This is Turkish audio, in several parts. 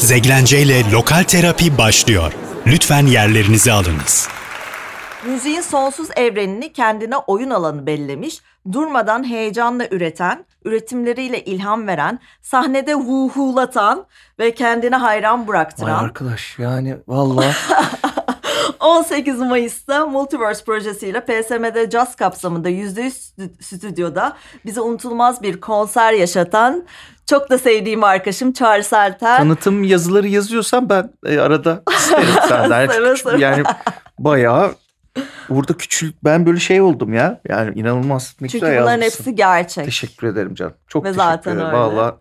Zeglence ile Lokal Terapi başlıyor. Lütfen yerlerinizi alınız. Müziğin sonsuz evrenini kendine oyun alanı bellemiş, durmadan heyecanla üreten, üretimleriyle ilham veren, sahnede vuhulatan ve kendine hayran Vay bıraktıran arkadaş yani vallahi 18 Mayıs'ta Multiverse projesiyle PSM'de Jazz kapsamında %100 stü- stüdyoda bize unutulmaz bir konser yaşatan çok da sevdiğim arkadaşım Charles Elter. tanıtım yazıları yazıyorsan ben e, arada isterim senden. Seve Yani, seve. yani bayağı burada küçül ben böyle şey oldum ya. Yani inanılmaz ne Çünkü güzel bunların yazmışsın. hepsi gerçek. Teşekkür ederim canım. Çok Ve teşekkür zaten ederim. öyle. Vallahi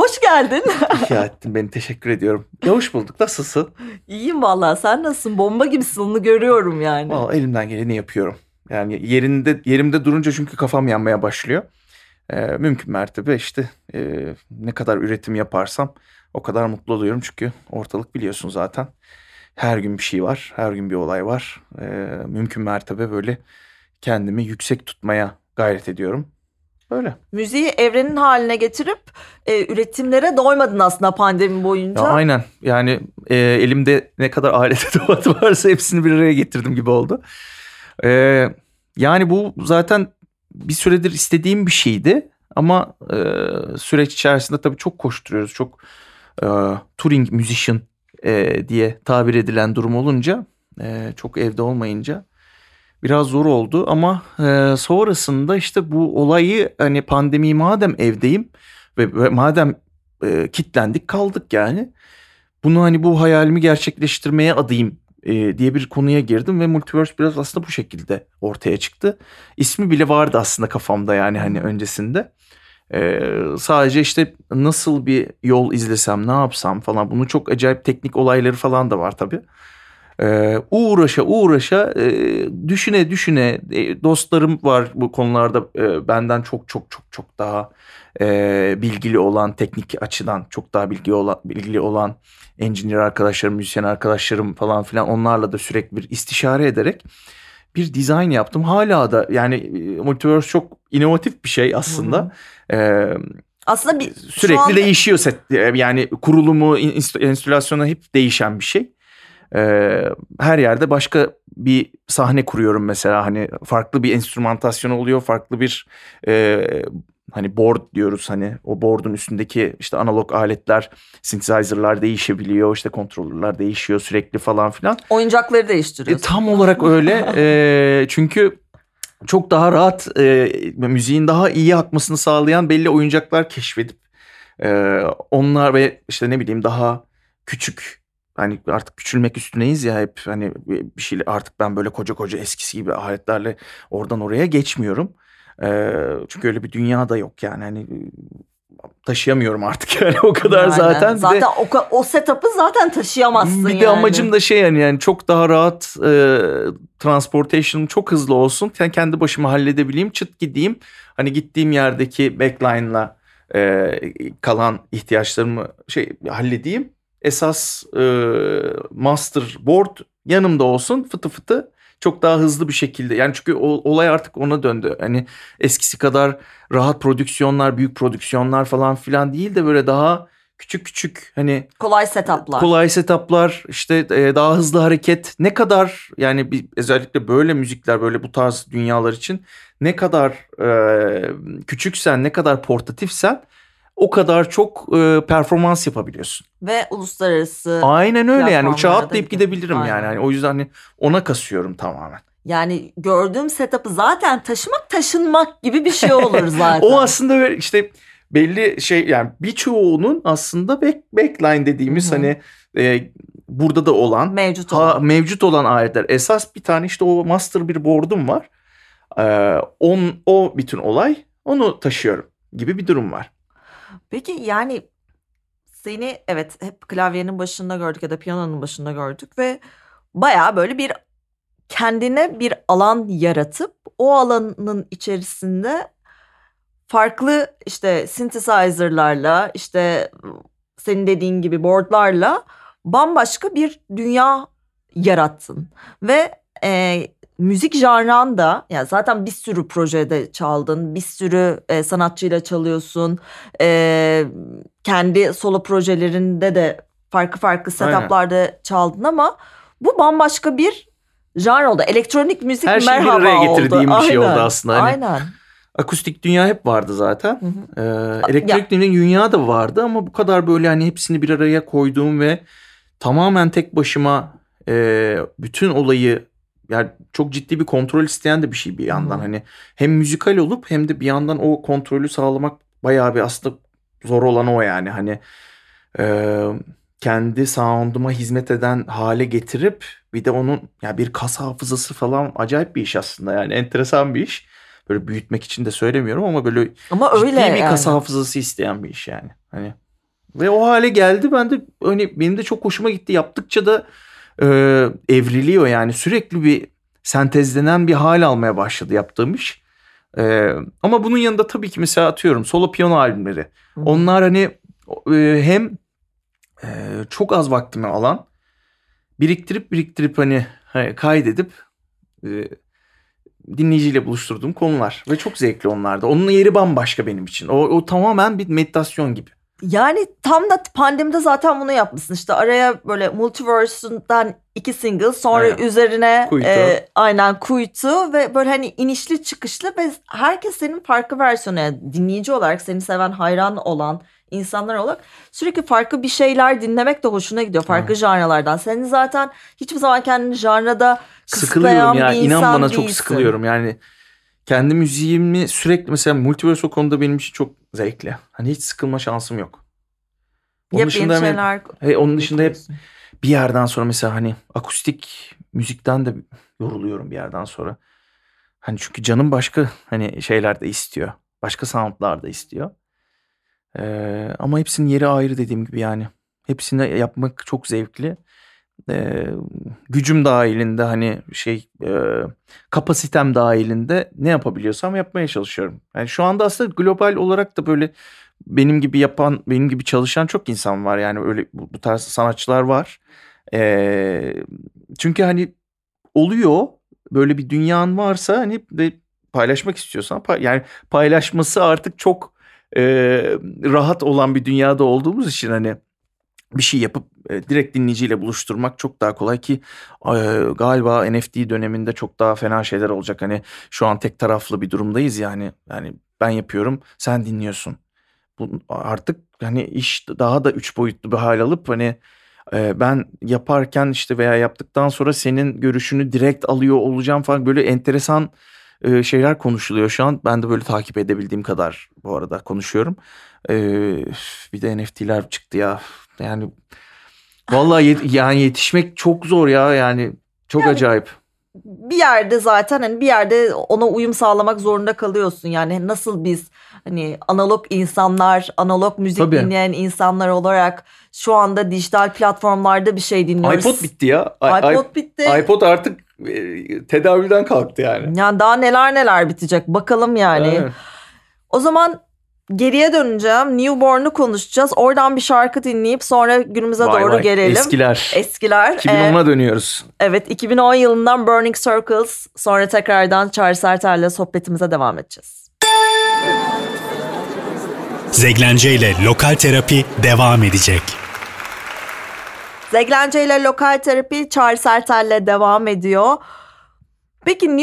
Hoş geldin. ihya ettin beni teşekkür ediyorum. Ya hoş bulduk nasılsın? İyiyim vallahi sen nasılsın? Bomba gibisin onu görüyorum yani. Vallahi elimden geleni yapıyorum. Yani yerinde yerimde durunca çünkü kafam yanmaya başlıyor. Ee, mümkün mertebe işte e, ne kadar üretim yaparsam o kadar mutlu oluyorum. Çünkü ortalık biliyorsun zaten. Her gün bir şey var. Her gün bir olay var. Ee, mümkün mertebe böyle kendimi yüksek tutmaya gayret ediyorum. Böyle. Müziği evrenin haline getirip e, üretimlere doymadın aslında pandemi boyunca. Ya aynen yani e, elimde ne kadar alet edevat varsa hepsini bir araya getirdim gibi oldu. E, yani bu zaten bir süredir istediğim bir şeydi ama e, süreç içerisinde tabii çok koşturuyoruz. Çok e, touring musician e, diye tabir edilen durum olunca e, çok evde olmayınca biraz zor oldu ama e, sonrasında işte bu olayı hani pandemi madem evdeyim ve, ve madem e, kitlendik kaldık yani. Bunu hani bu hayalimi gerçekleştirmeye adayım e, diye bir konuya girdim ve Multiverse biraz aslında bu şekilde ortaya çıktı. İsmi bile vardı aslında kafamda yani hani öncesinde. E, sadece işte nasıl bir yol izlesem ne yapsam falan bunun çok acayip teknik olayları falan da var tabii. E, uğraşa uğraşa e, düşüne düşüne e, dostlarım var bu konularda e, benden çok çok çok çok daha e, bilgili olan teknik açıdan çok daha bilgi olan bilgili olan engineer arkadaşlarım, müzisyen arkadaşlarım falan filan onlarla da sürekli bir istişare ederek bir dizayn yaptım. Hala da yani e, Multiverse çok inovatif bir şey aslında. Aslında bir sürekli an- değişiyor set yani kurulumu, inst- enstitülasyonu hep değişen bir şey. Ee, her yerde başka bir sahne kuruyorum mesela hani farklı bir enstrümantasyon oluyor farklı bir e, hani board diyoruz hani o board'un üstündeki işte analog aletler synthesizer'lar değişebiliyor işte controller'lar değişiyor sürekli falan filan. oyuncakları E, değiştiriyorsun. tam olarak öyle E, çünkü çok daha rahat e, müziğin daha iyi akmasını sağlayan belli oyuncaklar keşfedip e, onlar ve işte ne bileyim daha küçük hani artık küçülmek üstüneyiz ya hep hani bir şey artık ben böyle koca koca eskisi gibi aletlerle oradan oraya geçmiyorum. Çünkü öyle bir dünya da yok yani hani taşıyamıyorum artık yani o kadar Yani zaten. Bir de- Zaten o, o setup'ı zaten taşıyamazsın bir yani. de amacım da şey yani, yani çok daha rahat e, transportation çok hızlı olsun. Yani kendi başıma halledebileyim. Çıt gideyim. Hani gittiğim yerdeki backline'la e, kalan ihtiyaçlarımı şey halledeyim. Esas e, master board yanımda olsun fıtı fıtı çok daha hızlı bir şekilde. Yani çünkü olay artık ona döndü. Hani eskisi kadar rahat prodüksiyonlar, büyük prodüksiyonlar falan filan değil de böyle daha küçük küçük hani Kolay setup'lar. kolay setuplar işte e, daha hızlı hareket ne kadar yani bir, özellikle böyle müzikler böyle bu tarz dünyalar için ne kadar e, küçüksen ne kadar portatifsen o kadar çok e, performans yapabiliyorsun. Ve uluslararası. Aynen öyle yani uçağa atlayıp gidebilirim Aynen. yani. Hani o yüzden hani ona kasıyorum tamamen. Yani gördüğüm setup'ı zaten taşımak taşınmak gibi bir şey olur zaten. O aslında böyle işte belli şey yani birçoğunun aslında back, backline dediğimiz Hı hı. hani e, burada da olan mevcut ha, olan. mevcut olan aletler. Esas bir tane işte o master bir board'um var. Ee, on, o bütün olay onu taşıyorum gibi bir durum var. Peki yani seni evet hep klavyenin başında gördük ya da piyanonun başında gördük ve bayağı böyle bir kendine bir alan yaratıp o alanın içerisinde farklı işte synthesizer'larla işte senin dediğin gibi boardlarla bambaşka bir dünya yarattın ve e, müzik janran da yani zaten bir sürü projede çaldın bir sürü e, sanatçıyla çalıyorsun e, kendi solo projelerinde de farklı farklı Aynen. setuplarda çaldın ama bu bambaşka bir janr oldu. Elektronik müzik Her şeyi bir merhaba oldu. getirdiğim bir şey oldu aslında. Hani- Aynen. Akustik dünya hep vardı zaten. Hı hı. Ee, elektronik dünya da vardı ama bu kadar böyle hani hepsini bir araya koyduğum ve tamamen tek başıma e, bütün olayı yani çok ciddi bir kontrol isteyen de bir şey bir yandan. Hı. Hani hem müzikal olup hem de bir yandan o kontrolü sağlamak bayağı bir aslında zor olan o yani. Hani e, kendi sound'uma hizmet eden hale getirip bir de onun ya bir kas hafızası falan acayip bir iş aslında yani enteresan bir iş. Böyle büyütmek için de söylemiyorum ama böyle Ama ciddi öyle bir yani. kas hafızası isteyen bir iş yani. Hani ve o hale geldi ben de hani benim de çok hoşuma gitti. Yaptıkça da e, evriliyor yani sürekli bir sentezlenen bir hal almaya başladı yaptığım iş. E, ama bunun yanında tabii ki mesela atıyorum solo piyano albümleri. Hı. Onlar hani e, hem e, çok az vaktimi alan biriktirip biriktirip hani hani kaydedip e, dinleyiciyle buluşturduğum konular ve çok zevkli onlar da. Onun yeri bambaşka benim için. O, o tamamen bir meditasyon gibi. Yani tam da pandemide zaten bunu yapmışsın. İşte araya böyle Multiverse'dan iki single sonra Aynen. üzerine Kuytu. e, aynen kuytu ve böyle hani inişli çıkışlı ve herkes senin farklı versiyonu yani dinleyici olarak seni seven hayran olan insanlar olarak sürekli farklı bir şeyler dinlemek de hoşuna gidiyor farklı janralardan. Senin zaten hiçbir zaman kendini janrada kısıtlayan Sıkılıyorum ya. bir İnan insan bana çok değilsin. sıkılıyorum. Yani kendi müziğimi sürekli mesela Multiverse o konuda benim için çok zevkli. Hani hiç sıkılma şansım yok. Onun Yepyeni dışında hemen- şeyler onun dışında hep bir yerden sonra mesela hani akustik müzikten de yoruluyorum bir yerden sonra. Hani çünkü canım başka hani şeyler de istiyor. Başka soundlar da istiyor. Ee, ama hepsinin yeri ayrı dediğim gibi yani. Hepsini yapmak çok zevkli. Ee, gücüm dahilinde hani şey e, kapasitem dahilinde ne yapabiliyorsam yapmaya çalışıyorum. Yani şu anda aslında global olarak da böyle benim gibi yapan, benim gibi çalışan çok insan var. Yani öyle bu, bu tarz sanatçılar var. Ee, çünkü hani oluyor böyle bir dünyan varsa hani ve paylaşmak istiyorsan pay- yani paylaşması artık çok e, rahat olan bir dünyada olduğumuz için hani bir şey yapıp e, direkt dinleyiciyle buluşturmak çok daha kolay ki e, galiba NFT döneminde çok daha fena şeyler olacak. Hani şu an tek taraflı bir durumdayız yani. Yani ben yapıyorum, sen dinliyorsun. Bu artık hani iş daha da üç boyutlu bir hal alıp hani e, ben yaparken işte veya yaptıktan sonra senin görüşünü direkt alıyor olacağım falan böyle enteresan e, şeyler konuşuluyor şu an. Ben de böyle takip edebildiğim kadar bu arada konuşuyorum. E, bir de NFT'ler çıktı ya. Yani vallahi yet- yani yetişmek çok zor ya yani çok Yani- acayip. bir yerde zaten hani bir yerde ona uyum sağlamak zorunda kalıyorsun. Yani nasıl biz hani analog insanlar, analog müzik Tabii. dinleyen insanlar olarak şu anda dijital platformlarda bir şey dinliyoruz. iPod bitti ya. I- iPod bitti. İPod artık e, tedavülden kalktı yani. Yani daha neler neler bitecek bakalım yani. Evet. O zaman geriye döneceğim. Newborn'u konuşacağız. Oradan bir şarkı dinleyip sonra günümüze Vay doğru vay, gelelim. Eskiler. Eskiler. Ee, 2010'a dönüyoruz. evet 2010 yılından Burning Circles. Sonra tekrardan Charles Ertel'le sohbetimize devam edeceğiz. Zeglence ile Lokal Terapi devam edecek. Zeglence ile lokal terapi Charles Ertel'le devam ediyor. Peki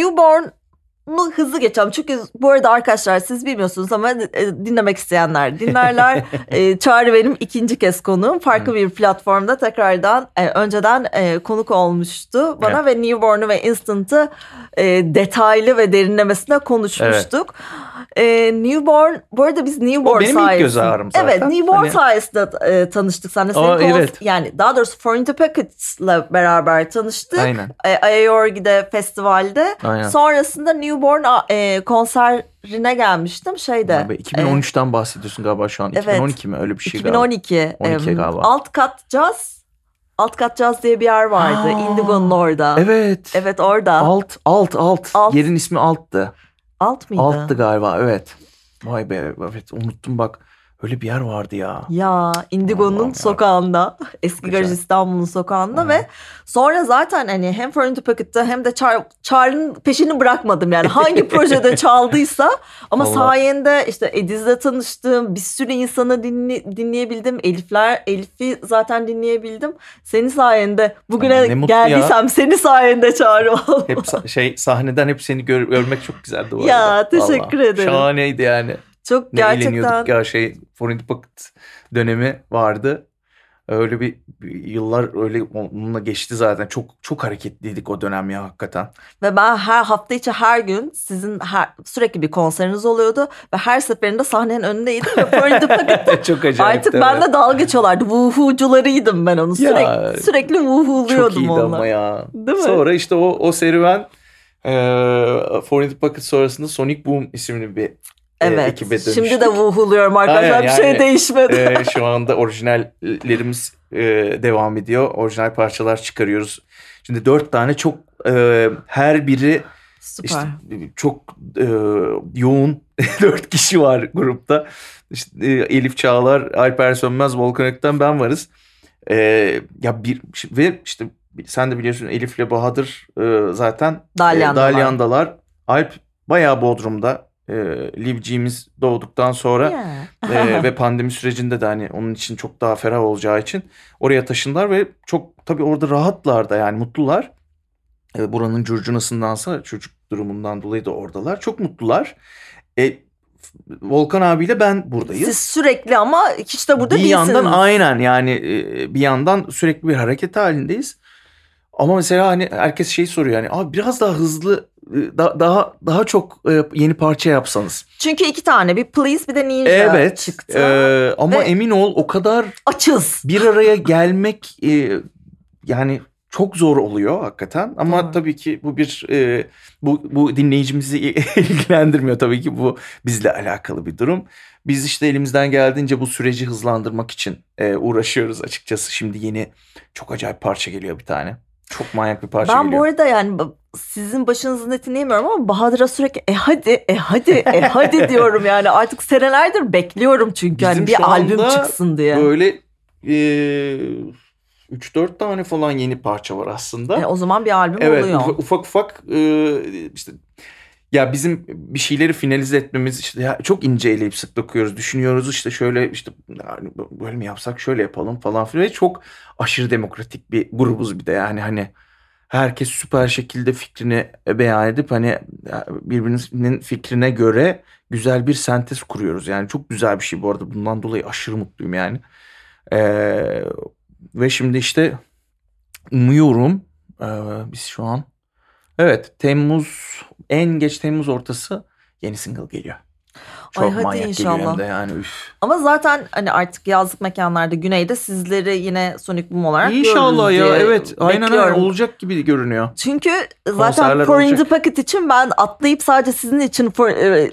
Newborn'u hızlı geçelim. Çünkü bu arada arkadaşlar siz bilmiyorsunuz ama e, dinlemek isteyenler dinlerler. e, Çağrı benim ikinci kez konuğum. Farklı bir platformda tekrardan e, önceden e, konuk olmuştu bana ve Newborn'u ve Instant'ı e, detaylı ve derinlemesine konuşmuştuk. E, Newborn, bu arada biz Newborn O benim ilk sayesinde- göz ağrım zaten. Evet Newborn Hani- sayesinde e, tanıştık seninle. Senin Aa, evet. Yani daha doğrusu For Into Pockets'la beraber tanıştık. Aynen. E, Ayayorgi'de festivalde. Aynen. Sonrasında Newborn e, konserine gelmiştim şeyde. Abi, 2013'ten bahsediyorsun galiba şu an. Evet. 2012 mi? Öyle bir e, şey galiba. 2012. 12 e, galiba. Alt Kat Jazz. Alt Kat Jazz diye bir yer vardı. Indigo'nun orada. Evet. Evet orada. Alt, alt, alt. Alt. Yerin ismi alttı. Mıydı? Alttı galiba evet. Vay be evet unuttum bak. Öyle bir yer vardı ya. Ya Indigo'nun ya. sokağında, eski garaj İstanbul'un sokağında Hı. ve sonra zaten hani hem to Pocket'ta hem de Char, Char'ın peşini bırakmadım yani hangi projede çaldıysa ama Vallahi. sayende işte Ediz'le tanıştım, bir sürü insanı dinle, dinleyebildim, Elifler, Elif'i zaten dinleyebildim. Senin sayende bugüne mutlu geldiysem senin sayende Çağrı. Hep şey sahneden hep seni gör- görmek çok güzeldi bu Ya, arada. teşekkür Vallahi. ederim. Şahaneydi yani. Çok Ne gerçekten eğleniyorduk ya şey Foreign Pocket dönemi vardı. Öyle bir, bir yıllar öyle onunla geçti zaten. Çok çok hareketliydik o dönem ya hakikaten. Ve ben her hafta içi her gün sizin her, sürekli bir konseriniz oluyordu ve her seferinde sahnenin önündeydim ve Foreign Pocket'ta çok acayip. Artık bende dalga geçiyorlardı. Vuhucularıydım ben onu. Ya, Sürekli, sürekli vuhuluyordum Çok iyiydi onunla. ama ya. Değil mi? Sonra işte o o serüven e, Foreign Pocket sonrasında Sonic Boom isimli bir e, Evet. ekibe dönüştük. Şimdi de vuhuluyorum arkadaşlar. Aynen, bir şey yani, değişmedi. E, şu anda orijinallerimiz e, devam ediyor. Orijinal parçalar çıkarıyoruz. Şimdi dört tane çok e, her biri Süper. işte çok e, yoğun dört kişi var grupta. İşte, e, Elif Çağlar, Alper Sönmez, Volkan Ökten ben varız. E, ya bir ve işte sen de biliyorsun Elif'le Bahadır e, zaten Dalyandalar. e, Dalyandalar. Alp bayağı Bodrum'da. E, Livciğimiz doğduktan sonra Yeah. ee, ve pandemi sürecinde de hani onun için çok daha ferah olacağı için oraya taşındılar ve çok tabii orada rahatlar da yani mutlular. Ee, buranın curcunasındansa çocuk durumundan dolayı da oradalar. Çok mutlular. E, Volkan abiyle ben buradayız. Siz sürekli ama hiç de burada bir değilsiniz. yandan aynen yani e, bir yandan sürekli bir hareket halindeyiz. Ama mesela hani herkes şey soruyor yani abi biraz daha hızlı e, da- daha daha çok e, yeni parça yapsanız. Çünkü iki tane bir Please bir de Ninja Evet. çıktı. e, ama Ve- emin ol o kadar Açız. bir araya gelmek e, yani çok zor oluyor hakikaten ama Doğru. tabii ki bu bir e, bu bu dinleyicimizi ilgilendirmiyor tabii ki bu bizle alakalı bir durum. Biz işte elimizden geldiğince bu süreci hızlandırmak için e, uğraşıyoruz açıkçası. Şimdi yeni çok acayip parça geliyor bir tane. Çok manyak bir parça Ben geliyor. bu arada yani sizin başınızın etini yemiyorum ama Bahadır'a sürekli e hadi e hadi e hadi diyorum yani artık senelerdir bekliyorum çünkü Bizim hani bir albüm çıksın diye. Böyle e, 3-4 tane falan yeni parça var aslında. E, o zaman bir albüm Evet oluyor. ufa- ufak ufak e, işte ya bizim bir şeyleri finalize etmemiz işte ya çok ince eleyip sık dokuyoruz düşünüyoruz işte şöyle işte böyle mi yapsak şöyle yapalım falan filan ve çok aşırı demokratik bir grubuz bir de yani hani herkes süper şekilde fikrini beyan edip hani birbirinin fikrine göre güzel bir sentez kuruyoruz. Yani çok güzel bir şey bu arada. Bundan dolayı aşırı mutluyum yani. Ee, ve şimdi işte umuyorum ee, biz şu an evet Temmuz en geç Temmuz ortası yeni single geliyor. Çok Ay hadi manyak geliyor inşallah. hem de yani üf. Ama zaten hani artık yazlık mekanlarda güneyde sizleri yine Sonic Boom olarak İnşallah ya evet aynen öyle olacak gibi görünüyor. Çünkü zaten For in the. Pocket için ben atlayıp sadece sizin için for,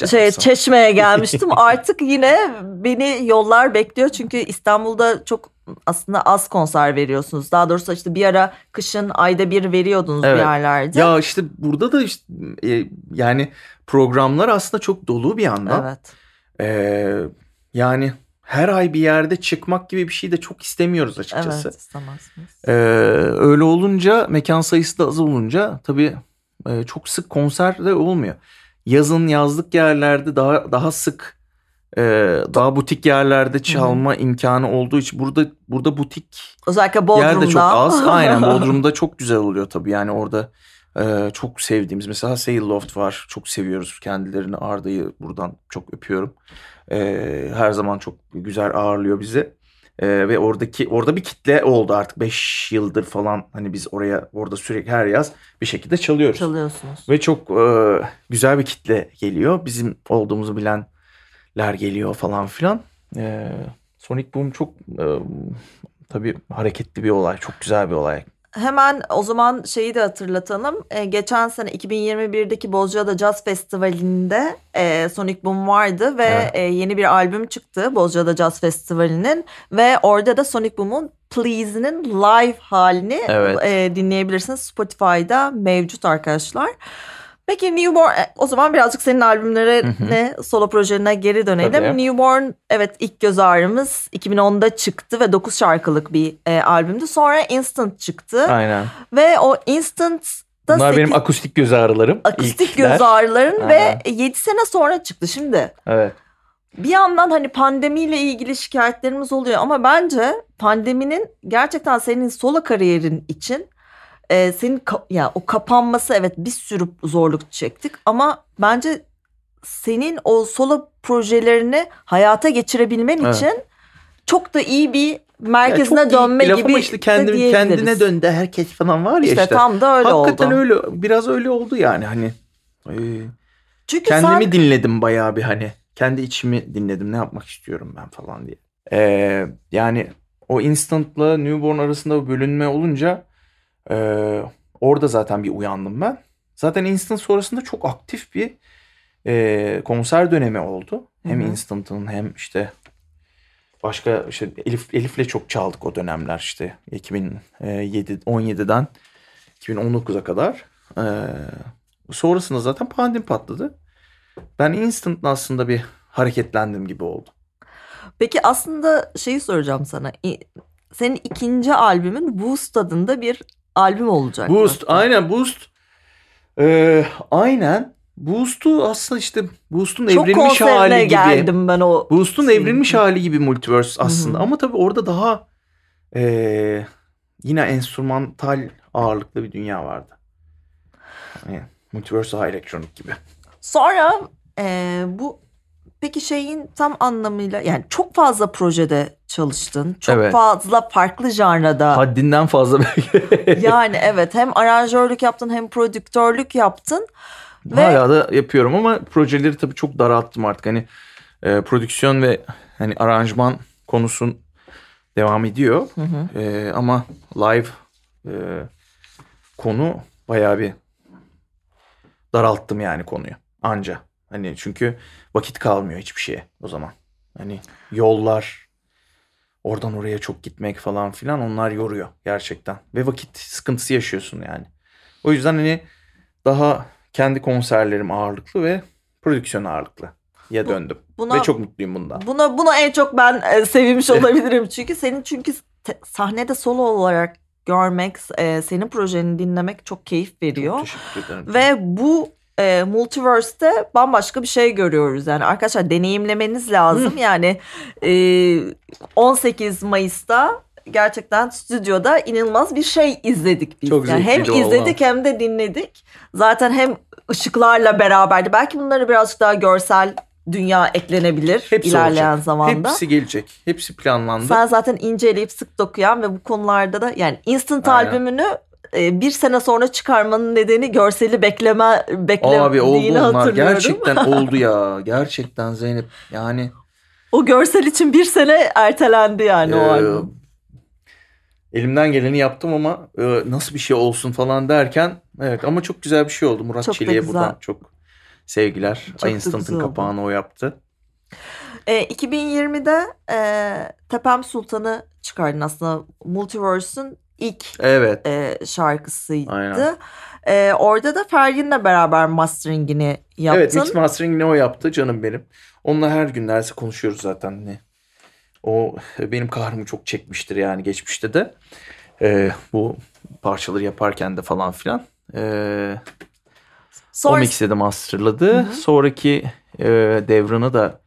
şey. Çeşme'ye gelmiştim. Artık yine beni yollar bekliyor. Çünkü İstanbul'da çok aslında az konser veriyorsunuz. Daha doğrusu işte bir ara kışın ayda bir veriyordunuz Evet. bir yerlerde. Ya işte burada da işte e, yani programlar aslında çok dolu bir yandan. evet. Ee, yani her ay bir yerde çıkmak gibi bir şey de çok istemiyoruz açıkçası. Evet istemezsiniz. Ee, öyle olunca mekan sayısı da az olunca tabii e, çok sık konser de olmuyor. Yazın yazlık yerlerde daha daha sık e, daha butik yerlerde çalma imkanı olduğu için burada burada butik Özellikle Bodrum'da. yer de çok az. Aynen Bodrum'da çok güzel oluyor tabii yani orada e, çok sevdiğimiz mesela Sail Loft var. Çok seviyoruz kendilerini. Arda'yı buradan çok öpüyorum. E, her zaman çok güzel ağırlıyor bizi. E, ve oradaki orada bir kitle oldu artık 5 yıldır falan hani biz oraya orada sürekli her yaz bir şekilde çalıyoruz. Çalıyorsunuz. Ve çok e, güzel bir kitle geliyor. Bizim olduğumuzu bilenler geliyor falan filan. E, Sonic Boom çok e, tabii hareketli bir olay. Çok güzel bir olay. Hemen o zaman şeyi de hatırlatalım. Ee, geçen sene 2021'deki Bozcaada Jazz Festivali'nde e, Sonic Boom vardı ve Evet. e, yeni bir albüm çıktı Bozcaada Jazz Festivali'nin ve orada da Sonic Boom'un Please'nin live halini Evet. e, dinleyebilirsiniz. Spotify'da mevcut arkadaşlar. Peki Newborn e, o zaman birazcık senin albümlerine, solo projelerine geri dönelim. Tabii. Newborn evet ilk göz ağrımız 2010'da çıktı ve 9 şarkılık bir e, albümdü. Sonra Instant çıktı Aynen. ve o Instant'da Bunlar benim sekiz- akustik göz ağrılarım. akustik İlkler. göz ağrıların ve Aynen. 7 sene sonra çıktı şimdi. Evet. Bir yandan hani pandemiyle ilgili şikayetlerimiz oluyor ama bence pandeminin gerçekten senin solo kariyerin için e, senin ka- ya o kapanması evet bir sürü zorluk çektik ama bence senin o solo projelerini hayata geçirebilmen Evet. için çok da iyi bir Ya merkezine iyi dönme laf gibi işte kendim, kendine döndü herkes falan var ya İşte, işte. tam da öyle Hakikaten oldu. öyle biraz öyle oldu yani hani. Ee, Çünkü kendimi sen dinledim bayağı bir hani. Kendi içimi dinledim ne yapmak istiyorum ben falan diye. Ee, yani o Instant'la Newborn arasında bölünme olunca e, orada zaten bir uyandım ben. Zaten Instant sonrasında çok aktif bir e, konser dönemi oldu. Hem. Instant'ın hem işte başka işte Elif Elif'le çok çaldık o dönemler işte 2007 17'den 2019'a kadar. Ee, sonrasında zaten pandemi patladı. Ben Instant'la aslında bir hareketlendim gibi oldu. Peki aslında şeyi soracağım sana. Senin ikinci albümün Boost adında bir albüm olacak. Boost aynen Boost. Ee, aynen. Boost'u aslında işte Boost'un evrilmiş hali gibi. geldim ben o. Boost'un evrilmiş hali gibi Multiverse aslında. Hı hı. Ama tabii orada daha ee, yine enstrümantal ağırlıklı bir dünya vardı. Yani Multiverse daha elektronik gibi. Sonra e, bu peki şeyin tam anlamıyla yani çok fazla projede çalıştın. Çok Evet. fazla farklı janrada. Haddinden fazla belki. yani evet hem aranjörlük yaptın hem prodüktörlük yaptın. Ve Hala da yapıyorum ama projeleri tabii çok daralttım artık. Hani e, prodüksiyon ve hani aranjman konusun devam ediyor. Hı hı. E, ama live e, konu bayağı bir daralttım yani konuyu. Anca. Hani çünkü vakit kalmıyor hiçbir şeye o zaman. Hani yollar oradan oraya çok gitmek falan filan onlar yoruyor gerçekten. Ve vakit sıkıntısı yaşıyorsun yani. O yüzden hani daha kendi konserlerim ağırlıklı ve prodüksiyon ağırlıklı ya döndüm. buna Ve çok mutluyum bundan. Buna buna en çok ben e, sevinmiş olabilirim çünkü senin çünkü te- sahnede solo olarak görmek, e, senin projeni dinlemek çok keyif veriyor. Çok teşekkür ederim. Ve bu e, multiverse'te bambaşka bir şey görüyoruz. Yani arkadaşlar deneyimlemeniz lazım. Yani e, 18 Mayıs'ta gerçekten stüdyoda inanılmaz bir şey izledik biz. Çok yani hem izledik hem de dinledik. Zaten hem ışıklarla beraberdi. Belki bunları birazcık daha görsel dünya eklenebilir Hepsi ilerleyen olacak. zamanda. Hepsi gelecek. Hepsi planlandı. Sen zaten inceleyip sık dokuyan ve bu konularda da yani Instant Aynen. albümünü bir sene sonra çıkarmanın nedeni görseli bekleme beklediğini Abi oldu onlar. hatırlıyorum. Gerçekten oldu ya. Gerçekten Zeynep. Yani O görsel için bir sene ertelendi yani o Ee, albüm. Elimden geleni yaptım ama e, nasıl bir şey olsun falan derken evet ama çok güzel bir şey oldu. Murat Çok Çelik'e buradan çok sevgiler. da Instant'ın kapağını o yaptı. E, 2020'de e, Tepem Sultan'ı çıkardın aslında Multiverse'ün ilk Evet. e, şarkısıydı. Aynen. E, orada da Fergin'le beraber masteringini yaptın. Evet mix mastering'ini o yaptı canım benim. Onunla her gün neredeyse konuşuyoruz zaten. Ne? O benim kahrımı çok çekmiştir yani geçmişte de. Ee, bu parçaları yaparken de falan filan. Ee, Sonra O mixledi masterladı. Hı hı. Sonraki e, Devran'ı da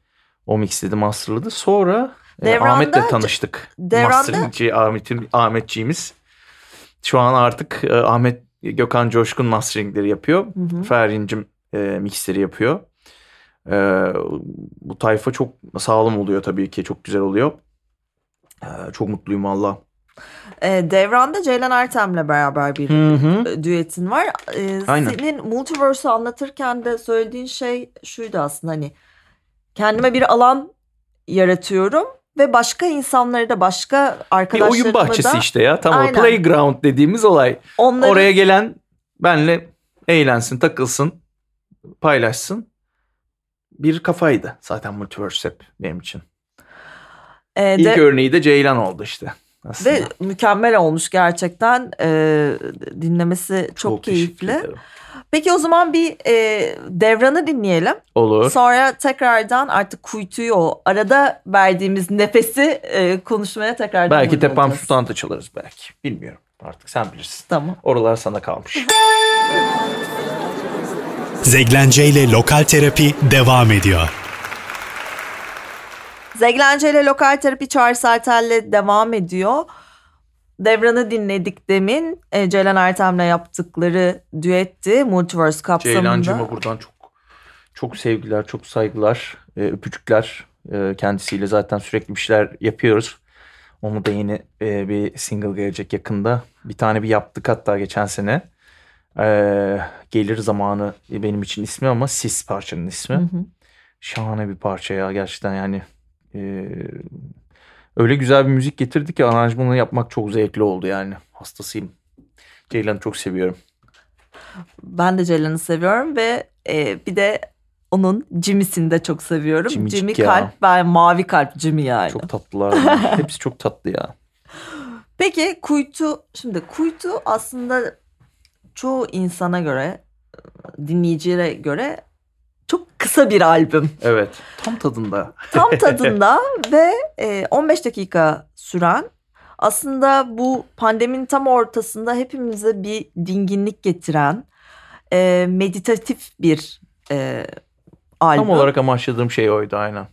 o mixledi masterladı. Sonra e, Devran'da- Ahmet'le tanıştık. Devran'da- Masteringci Ahmet'in Ahmetçiğimiz. Şu an artık e, Ahmet Gökhan Coşkun masteringleri yapıyor. Hı hı. Ferhin'cim e, mixleri yapıyor. E, bu tayfa çok sağlam oluyor tabii ki. Çok güzel oluyor. E, çok mutluyum valla. E, Devran'da Ceylan Ertem'le beraber bir Hı hı. e, düetin var. E, Aynen. Senin Multiverse'ü anlatırken de söylediğin şey şuydu aslında hani kendime bir alan yaratıyorum ve başka insanları da başka Bir arkadaşlarımı oyun bahçesi da işte ya. Tam o Aynen. playground dediğimiz olay. onları Oraya gelen benle eğlensin, takılsın, paylaşsın. Bir kafaydı zaten Multiverse hep benim için. e, İlk de- örneği de Ceylan oldu işte. Aslında. ve mükemmel olmuş gerçekten. E, dinlemesi çok, teşekkür keyifli. ederim. Peki o zaman bir e, devranı dinleyelim. Olur. Sonra tekrardan artık kuytuyu o arada verdiğimiz nefesi e, konuşmaya tekrardan Belki Tepam. Sultan'da çalarız belki. Bilmiyorum. Artık sen bilirsin. Tamam. Oralar sana kalmış. Zeglence ile Lokal Terapi devam ediyor. Zeglence ile lokal terapi Çağrı Sertel'le devam ediyor. Devran'ı dinledik demin. E, Ceylan Ertem'le yaptıkları düetti Multiverse kapsamında. Ceylancığıma buradan çok çok sevgiler, çok saygılar, e, öpücükler. E, kendisiyle zaten sürekli bir şeyler yapıyoruz. Onu da yeni e, bir single gelecek yakında. Bir tane bir yaptık hatta geçen sene. E, gelir zamanı benim için ismi ama Sis parçanın ismi. Hı hı. Şahane bir parça ya gerçekten yani. e, öyle güzel bir müzik getirdi ki aranjmanı yapmak çok zevkli oldu yani. Hastasıyım. Ceylan'ı çok seviyorum. Ben de Ceylan'ı seviyorum ve e, bir de onun Jimmy'sini de çok seviyorum. Jimmycik Jimmy ya. kalp, ben mavi kalp Jimmy yani. Çok tatlılar. Hepsi çok tatlı ya. Peki kuytu, şimdi kuytu aslında çoğu insana göre, dinleyiciye göre çok kısa bir albüm. Evet. Tam tadında. Tam tadında ve e, 15 dakika süren aslında bu pandeminin tam ortasında hepimize bir dinginlik getiren e, meditatif bir e, albüm. Tam olarak amaçladığım şey oydu aynen.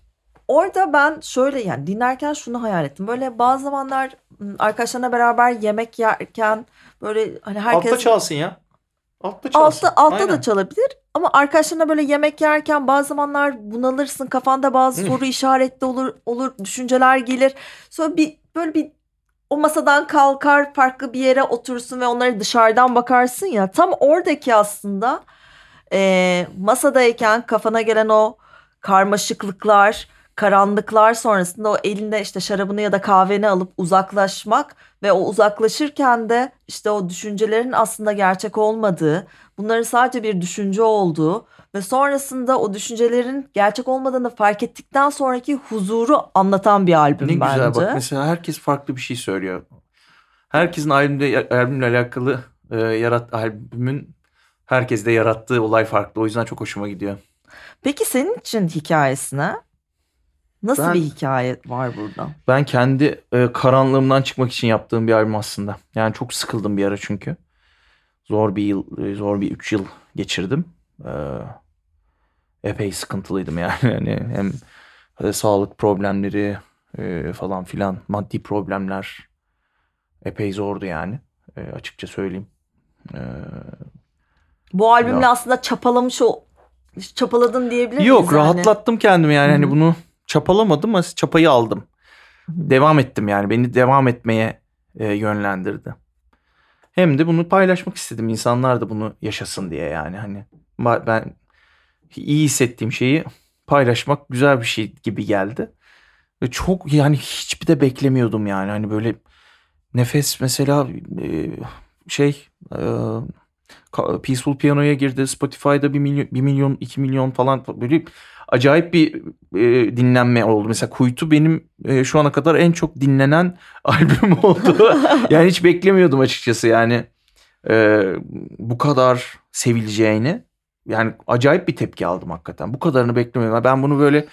Orada ben şöyle yani dinlerken şunu hayal ettim. Böyle bazı zamanlar arkadaşlarına beraber yemek yerken böyle hani herkes çalsın ya. Altta altta altta da çalabilir ama arkadaşlarına böyle yemek yerken bazı zamanlar bunalırsın kafanda bazı Hı. soru işaretli olur olur düşünceler gelir. Sonra bir böyle bir o masadan kalkar farklı bir yere oturursun ve onları dışarıdan bakarsın ya tam oradaki aslında e, masadayken kafana gelen o karmaşıklıklar karanlıklar sonrasında o elinde işte şarabını ya da kahveni alıp uzaklaşmak ve o uzaklaşırken de işte o düşüncelerin aslında gerçek olmadığı, bunların sadece bir düşünce olduğu ve sonrasında o düşüncelerin gerçek olmadığını fark ettikten sonraki huzuru anlatan bir albüm Ne bence. güzel bak mesela herkes farklı bir şey söylüyor. Herkesin albümde albümle alakalı e, yarat albümün herkeste yarattığı olay farklı. O yüzden çok hoşuma gidiyor. Peki senin için hikayesine nasıl Ben- bir hikaye var burada? Ben kendi e, karanlığımdan çıkmak için yaptığım bir albüm aslında. Yani çok sıkıldım bir ara çünkü. Zor bir yıl, e, zor bir 3 yıl geçirdim. E, epey sıkıntılıydım yani. yani hem e, sağlık problemleri e, falan filan, maddi problemler epey zordu yani. E, açıkça söyleyeyim. E, Bu albümle Ya. aslında çapalamış o çapaladın diyebilir miyiz? Yok yani? rahatlattım kendimi yani Hı hani bunu çapalamadım ama çapayı aldım. Devam ettim yani beni devam etmeye e, yönlendirdi. Hem de bunu paylaşmak istedim insanlar da bunu yaşasın diye yani hani ben iyi hissettiğim şeyi paylaşmak güzel bir şey gibi geldi. Ve çok yani hiçbir de beklemiyordum yani hani böyle nefes mesela e, şey e, Peaceful Piano'ya girdi. Spotify'da 1 milyon, 1 milyon 2 milyon falan böyle acayip bir e, dinlenme oldu. Mesela Kuytu benim e, şu ana kadar en çok dinlenen albüm oldu. yani hiç beklemiyordum açıkçası yani e, bu kadar sevileceğini. Yani acayip bir tepki aldım hakikaten. Bu kadarını beklemiyordum. Ben bunu böyle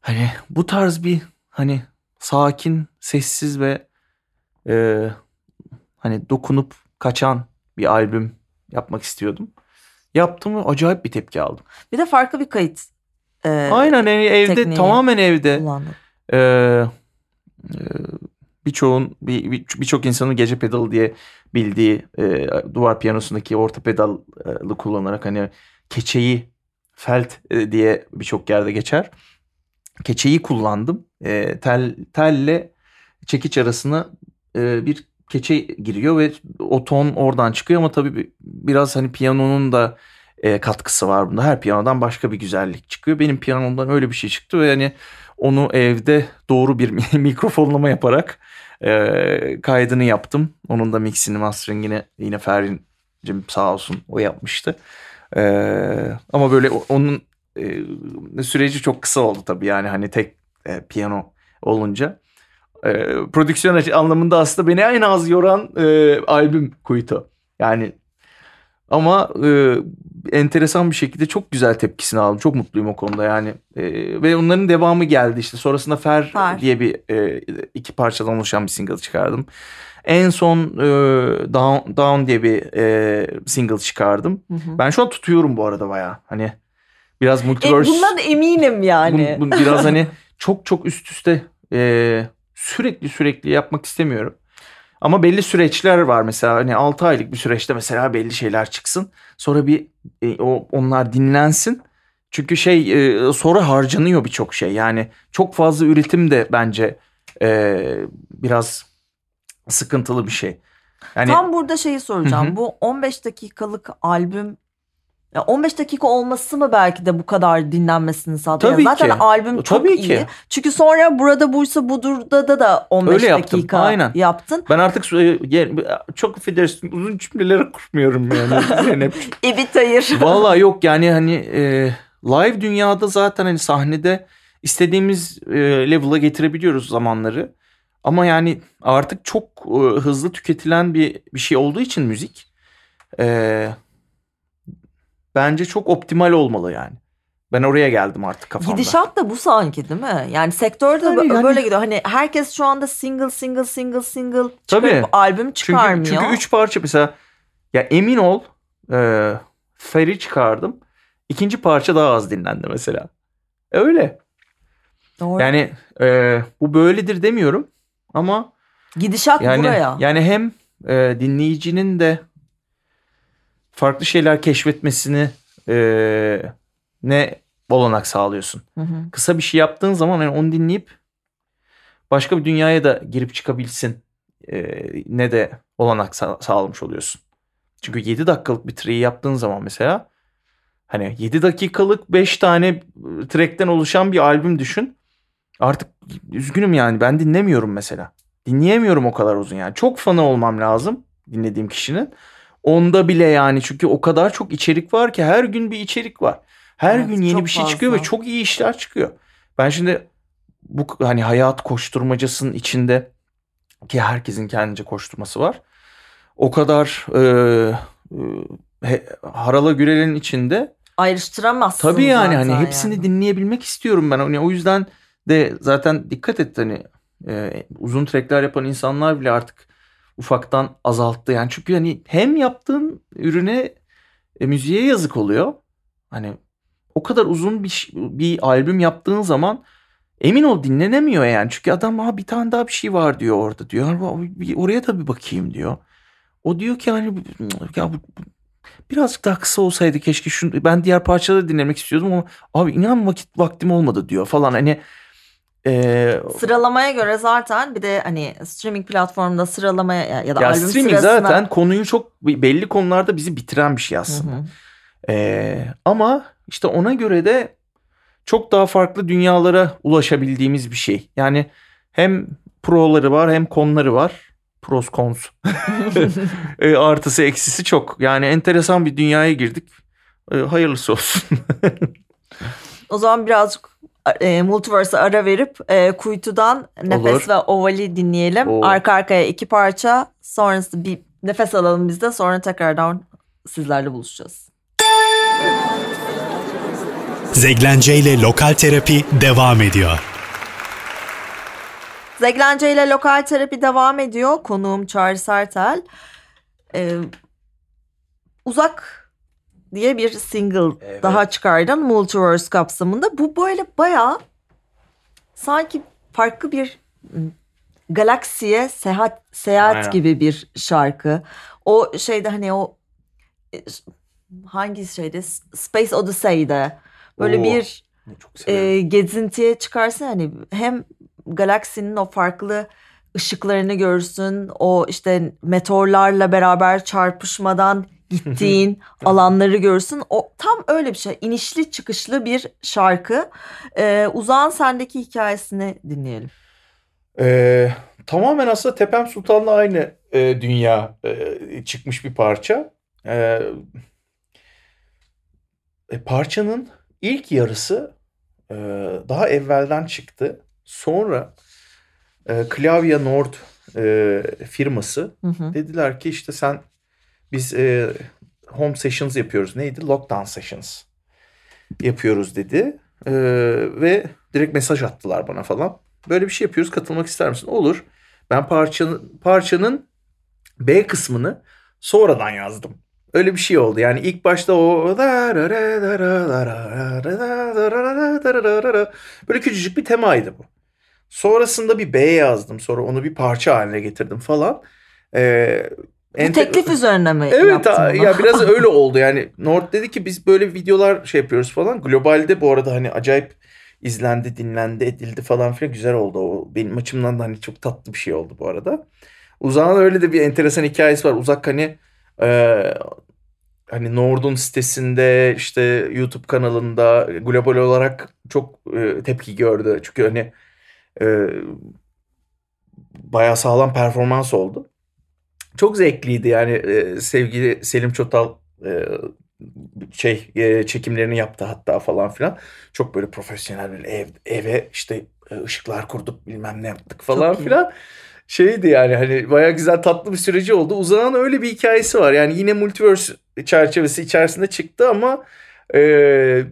hani bu tarz bir hani sakin, sessiz ve e, hani dokunup kaçan bir albüm yapmak istiyordum. Yaptım ve acayip bir tepki aldım. Bir de farklı bir kayıt e, Aynen yani evde tamamen evde. kullandın. Ee, e, birçoğun bir- bir- birçok insanın gece pedalı diye bildiği e, duvar piyanosundaki orta pedalı kullanarak hani keçeyi felt e, diye birçok yerde geçer. Keçeyi kullandım. E, tel telle çekiç arasına e, bir keçe giriyor ve o ton oradan çıkıyor ama tabii bir- biraz hani piyanonun da e, katkısı var bunda. Her piyanodan başka bir güzellik çıkıyor. Benim piyanomdan öyle bir şey çıktı ve hani onu evde doğru bir mikrofonlama yaparak e, kaydını yaptım. Onun da mixini masteringini yine Ferhin'cim sağ olsun o yapmıştı. E, ama böyle onun e, süreci çok kısa oldu tabii yani hani tek e, piyano olunca. E, prodüksiyon anlamında aslında beni en az yoran e, albüm Kuytu. Yani Ama e, enteresan bir şekilde çok güzel tepkisini aldım. Çok mutluyum o konuda yani. E, ve onların devamı geldi işte. Sonrasında Fer, Fer. diye bir e, iki parçadan oluşan bir single çıkardım. En son e, Down, Down diye bir e, single çıkardım. Hı hı. Ben şu an tutuyorum bu arada bayağı. Hani biraz E, multiverse. bundan eminim yani. Bu- bu biraz hani çok çok üst üste e, sürekli sürekli yapmak istemiyorum. Ama belli süreçler var mesela hani 6 aylık bir süreçte mesela belli şeyler çıksın. Sonra bir e, o onlar dinlensin. Çünkü şey e, sonra harcanıyor birçok şey. Yani çok fazla üretim de bence e, biraz sıkıntılı bir şey. Yani Tam burada şeyi soracağım. Hı hı. Bu 15 dakikalık albüm ya 15 dakika olması mı belki de bu kadar dinlenmesini sağlıyor? Tabii Zaten ki. albüm çok Tabii iyi. ki. Çünkü sonra burada buysa budurda da da 15 Öyle yaptım, dakika aynen. yaptın. ben artık e, çok affedersin uzun cümleleri kurmuyorum yani. Zeynep. Evet hayır. Valla yok yani hani e, live dünyada zaten hani sahnede istediğimiz e, level'a getirebiliyoruz zamanları. Ama yani artık çok e, hızlı tüketilen bir bir şey olduğu için müzik e, bence çok optimal olmalı yani. Ben oraya geldim artık kafamda. Gidişat da bu sanki değil mi? Yani sektörde yani- böyle gidiyor. Hani herkes şu anda single single single single çıkarıp Tabii. albüm Çünkü, çıkarmıyor. çünkü üç parça mesela ya emin ol e, Fer'i çıkardım. İkinci parça daha az dinlendi mesela. Öyle. Doğru. Yani e, bu böyledir demiyorum ama Gidişat yani buraya. yani hem e, dinleyicinin de farklı şeyler keşfetmesini e, ne olanak sağlıyorsun. Hı hı. Kısa bir şey yaptığın zaman yani onu dinleyip başka bir dünyaya da girip çıkabilsin e, ne de olanak sa- sağlamış oluyorsun. Çünkü 7 dakikalık bir treyi yaptığın zaman mesela hani 7 dakikalık 5 tane e, trackten oluşan bir albüm düşün. Artık üzgünüm yani ben dinlemiyorum mesela. Dinleyemiyorum o kadar uzun yani. Çok fanı olmam lazım dinlediğim kişinin. Onda bile yani çünkü o kadar çok içerik var ki her gün bir içerik var. Her Evet, gün yeni bir şey çıkıyor ve fazla. çok iyi işler çıkıyor. Ben şimdi bu hani hayat koşturmacasının içinde ki herkesin kendince koşturması var. O kadar e, e, Harala Gürel'in içinde Ayrıştıramazsın tabii yani hani hepsini yani. dinleyebilmek istiyorum ben. Hani o yüzden de zaten dikkat et hani e, uzun trackler yapan insanlar bile artık ufaktan azalttı. Yani çünkü hani hem yaptığın ürüne e, müziğe yazık oluyor. Hani o kadar uzun bir bir albüm yaptığın zaman emin ol dinlenemiyor yani. Çünkü adam ha bir tane daha bir şey var diyor orada diyor. "Ha, bir Oraya da bir bakayım diyor. O diyor ki hani ya bu- birazcık daha kısa olsaydı keşke şunu ben diğer parçaları dinlemek istiyordum ama abi inan vakit vaktim olmadı diyor falan hani e, Sıralamaya göre zaten bir de hani streaming platformunda sıralamaya ya- da ya albüm streaming sırasına... zaten konuyu çok belli konularda bizi bitiren bir şey Hı aslında. hı. Ee, ama işte ona göre de çok daha farklı dünyalara ulaşabildiğimiz bir şey. Yani hem proları var hem konları var. Pros cons. E, artısı eksisi çok. Yani enteresan bir dünyaya girdik. E, hayırlısı olsun. O zaman birazcık e, Multiverse'a ara verip e, Kuytu'dan Nefes Olur. ve Ovali dinleyelim. Oo. Arka arkaya iki parça. Sonrasında bir nefes alalım biz de. Sonra tekrardan sizlerle buluşacağız. Zeglence ile Lokal Terapi devam ediyor. Zeglence ile lokal terapi devam ediyor. Konuğum Çağrı Sertel. Ee, uzak diye bir single Evet. daha çıkardın Multiverse kapsamında. Bu böyle bayağı sanki farklı bir ım, galaksiye seyahat seyahat Aynen. gibi bir şarkı. O şeyde hani o e, hangi şeyde Space Odyssey'de böyle Oo. bir çok severim. e, gezintiye çıkarsa hani hem galaksinin o farklı ışıklarını görsün. O işte meteorlarla beraber çarpışmadan gittiğin alanları görsün. O tam öyle bir şey. İnişli çıkışlı bir şarkı. Ee, Uzağın sendeki hikayesini dinleyelim. Ee, tamamen aslında Tepem Sultan'la aynı e, dünya e, çıkmış bir parça. Ee, e, parçanın ilk yarısı e, daha evvelden çıktı. Sonra e, Klavya Nord e, firması Hı hı. dediler ki işte sen biz e, home sessions yapıyoruz. Neydi? Lockdown sessions yapıyoruz dedi. Ee, ve direkt mesaj attılar bana falan. Böyle bir şey yapıyoruz katılmak ister misin? Olur. Ben parçanın, parçanın B kısmını sonradan yazdım. Öyle bir şey oldu. Yani ilk başta o böyle küçücük bir temaydı bu. Sonrasında bir B yazdım. Sonra onu bir parça haline getirdim falan. Ee, Bu teklif üzerine mi Evet bunu? ya biraz öyle oldu yani. Nord dedi ki biz böyle videolar şey yapıyoruz falan. Globalde bu arada hani acayip izlendi, dinlendi, edildi falan filan güzel oldu. O benim açımdan da hani çok tatlı bir şey oldu bu arada. Uzak'ın öyle de bir enteresan hikayesi var. Uzak hani e, hani Nord'un sitesinde işte YouTube kanalında global olarak çok e, tepki gördü. Çünkü hani e, bayağı sağlam performans oldu. Çok zevkliydi yani e, sevgili Selim Çotal e, şey e, çekimlerini yaptı hatta falan filan. Çok böyle profesyonel bir ev, eve işte e, ışıklar kurduk bilmem ne yaptık falan filan. Şeydi yani hani bayağı güzel tatlı bir süreci oldu. Uzağın öyle bir hikayesi var. Yani yine multiverse çerçevesi içerisinde çıktı ama e,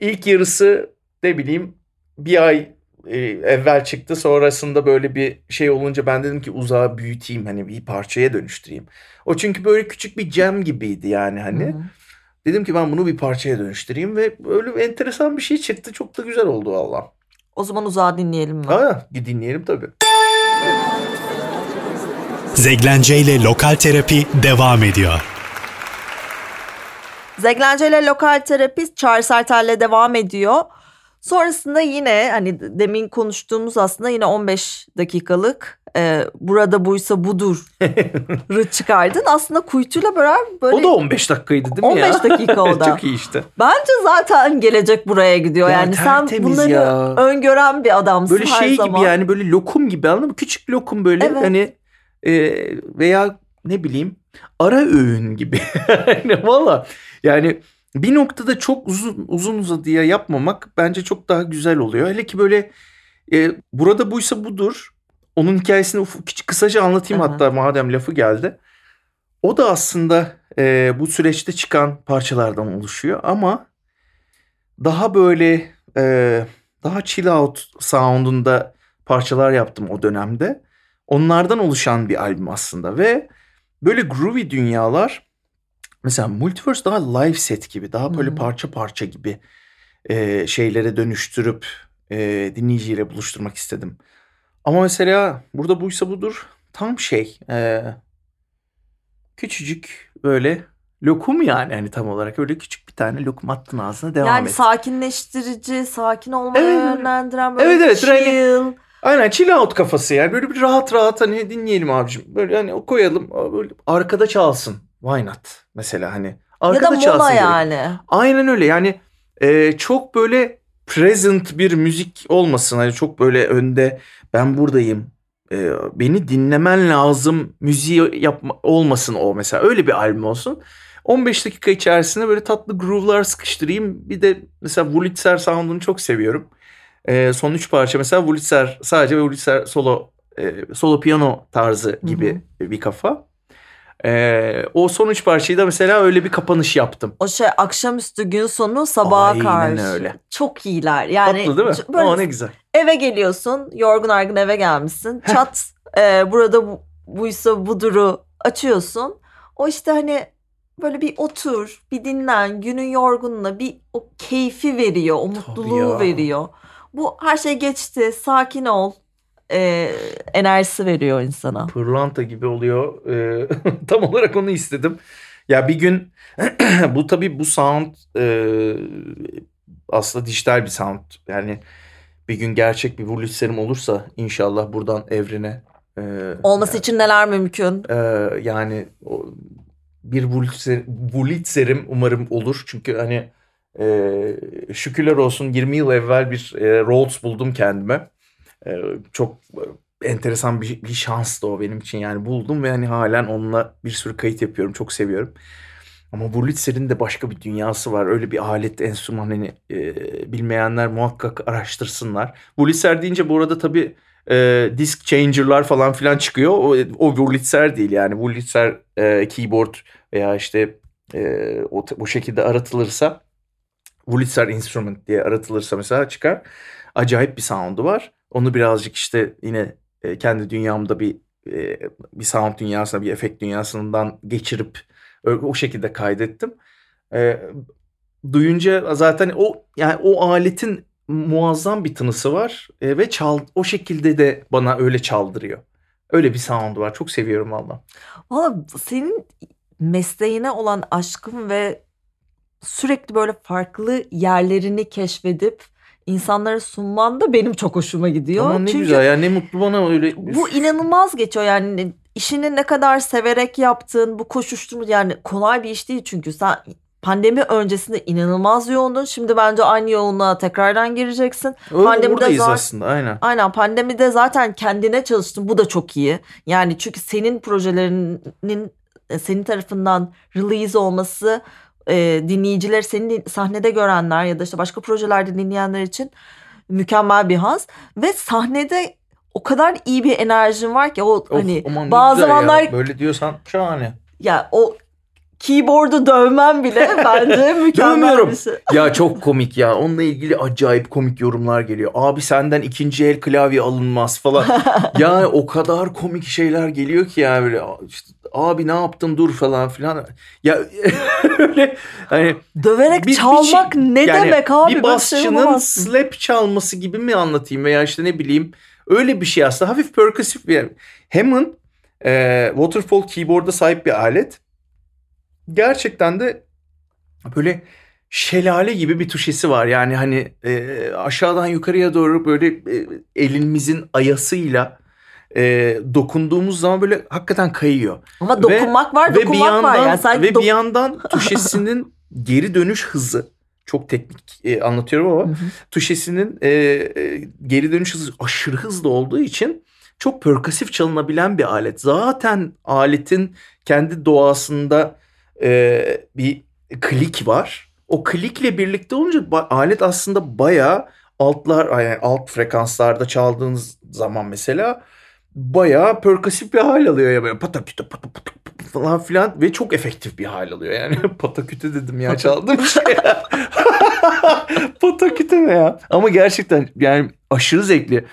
ilk yarısı ne bileyim bir ay e, evvel çıktı. Sonrasında böyle bir şey olunca ben dedim ki uzağı büyüteyim hani bir parçaya dönüştüreyim. O çünkü böyle küçük bir gem gibiydi yani hani. Hı. Dedim ki ben bunu bir parçaya dönüştüreyim ve öyle enteresan bir şey çıktı. Çok da güzel oldu valla. O zaman uzağa dinleyelim mi? Ha, dinleyelim tabii. Zeglence ile Lokal Terapi devam ediyor. Zeglence ile lokal terapi Charles Ertel'le devam ediyor. Sonrasında yine hani demin konuştuğumuz aslında yine 15 dakikalık e, burada buysa budur çıkardın. Aslında kuytuyla beraber böyle O da 15 dakikaydı değil mi ya? 15 dakika o da. Çok iyi işte. bence zaten gelecek buraya gidiyor. Ya yani sen bunları ya. öngören bir adamsın Böyle her şey zaman. gibi yani böyle lokum gibi anladın mı? Küçük lokum böyle Evet. hani e, veya ne bileyim ara öğün gibi. yani valla yani bir noktada çok uzun uzun uzadıya yapmamak bence çok daha güzel oluyor. Hele ki böyle e, burada buysa budur. Onun hikayesini uf- kısaca anlatayım Aha. hatta madem lafı geldi. O da aslında e, bu süreçte çıkan parçalardan oluşuyor ama daha böyle e, daha chill out sound'unda parçalar yaptım o dönemde. Onlardan oluşan bir albüm aslında ve böyle groovy dünyalar mesela Multiverse daha live set gibi daha böyle Hı. parça parça gibi e, şeylere dönüştürüp e, dinleyiciyle buluşturmak istedim. Ama mesela burada buysa budur tam şey e, küçücük böyle lokum yani hani tam olarak öyle küçük bir tane lokum attın ağzına devam yani et. sakinleştirici, sakin olmaya Evet. yönlendiren böyle Evet, evet, chill. Aynen chill out kafası yani böyle bir rahat rahat hani dinleyelim abicim. Böyle hani koyalım böyle arkada çalsın. Why not? Mesela hani Ya arkada da mola çalsın. direkt. yani. Aynen öyle yani e, çok böyle present bir müzik olmasın. Hani çok böyle önde ben buradayım. e, beni dinlemen lazım müziği yapma, olmasın o mesela. Öyle bir albüm olsun. 15 dakika içerisinde böyle tatlı groove'lar sıkıştırayım. Bir de mesela Wurlitzer sound'unu çok seviyorum. E, son üç parça mesela Wurlitzer sadece ve Wurlitzer solo e, solo piyano tarzı gibi bir kafa. E, o son üç parçayı da mesela öyle bir kapanış yaptım. O şey akşamüstü gün sonu sabaha Aynen karşı. öyle. Çok iyiler. Yani Tatlı değil mi? böyle Aa, ne güzel. eve geliyorsun, yorgun argın eve gelmişsin. Çat e, burada bu, buysa buduru açıyorsun. O işte hani böyle bir otur, bir dinlen, günün yorgunluğuna bir o keyfi veriyor, o mutluluğu veriyor. Bu her şey geçti, sakin ol. E, enerjisi veriyor insana. Pırlanta gibi oluyor. Ee, tam olarak onu istedim. Ya bir gün bu tabii bu sound e, aslında dijital bir sound. Yani bir gün gerçek bir Wurlitzer'im olursa inşallah buradan evrene e, Olması için neler mümkün? e, yani o, bir Wurlitzer, Wurlitzer'im umarım olur. Çünkü hani e, şükürler olsun 20 yıl evvel bir e, Rhodes buldum kendime. E, çok enteresan bir, bir şanstı o benim için. Yani buldum ve hani halen onunla bir sürü kayıt yapıyorum. Çok seviyorum. Ama Wurlitzer'in de başka bir dünyası var. Öyle bir alet, enstrüman hani e, bilmeyenler muhakkak araştırsınlar. Wurlitzer deyince bu arada tabii e, disk changer'lar falan filan çıkıyor. O, o Wurlitzer değil yani. Wurlitzer e, keyboard veya işte e, o, o şekilde aratılırsa Wurlitzer Instrument diye aratılırsa mesela çıkar. Acayip bir sound'u var. Onu birazcık işte yine e, kendi dünyamda bir e, bir sound dünyasına, bir efekt dünyasından geçirip o şekilde kaydettim. E, duyunca zaten o yani o aletin muazzam bir tınısı var ve çal o şekilde de bana öyle çaldırıyor. Öyle bir sound var. Çok seviyorum valla. Valla senin mesleğine olan aşkın ve sürekli böyle farklı yerlerini keşfedip insanlara sunman da benim çok hoşuma gidiyor. Ama ne Çünkü güzel ya ne mutlu bana öyle. bu inanılmaz geçiyor yani işini ne kadar severek yaptığın bu koşuşturma yani kolay bir iş değil çünkü sen pandemi öncesinde inanılmaz yoğundun. Şimdi bence aynı yoğunluğa tekrardan gireceksin. Öyle Pandemide buradayız zaten- aslında aynen. Aynen pandemide zaten kendine çalıştın. Bu da çok iyi. Yani çünkü senin projelerinin senin tarafından release olması e, dinleyiciler seni sahnede görenler ya da işte başka projelerde dinleyenler için mükemmel bir haz ve sahnede o kadar iyi bir enerjin var ki o Of, hani aman bazı güzel ya. zamanlar böyle diyorsan şahane. ya o keyboard'u dövmem bile bence mükemmel bir şey. ya çok komik ya. Onunla ilgili acayip komik yorumlar geliyor. Abi senden ikinci el klavye alınmaz falan. ya o kadar komik şeyler geliyor ki ya böyle işte, abi ne yaptın dur falan filan. Ya öyle hani Döverek Bir- bir çalmak şey- ne yani demek abi? bir bir şey basçının slap çalması gibi mi anlatayım veya işte ne bileyim öyle bir şey aslında hafif perküsif bir Hammond e, waterfall keyboard'a sahip bir alet. Gerçekten de böyle şelale gibi bir tuşesi var. Yani hani e, aşağıdan yukarıya doğru böyle e, elimizin ayasıyla e, dokunduğumuz zaman böyle hakikaten kayıyor. Ama Ve- dokunmak var, Ve bir dokunmak yandan var. Yani sanki ve bir yandan tuşesinin geri dönüş hızı çok teknik e, anlatıyorum ama Hı hı. tuşesinin e, e, geri dönüş hızı aşırı hızlı olduğu için çok perkasif çalınabilen bir alet. Zaten aletin kendi doğasında e, bir klik var. O klikle birlikte olunca alet aslında bayağı altlar yani alt frekanslarda çaldığınız zaman mesela bayağı perkasif bir hal alıyor ya böyle pataküte pata pata pata falan filan ve çok efektif bir hal alıyor. Yani pataküte dedim ya çaldığım şey. Pataküte ne ya? Ama gerçekten yani aşırı zevkli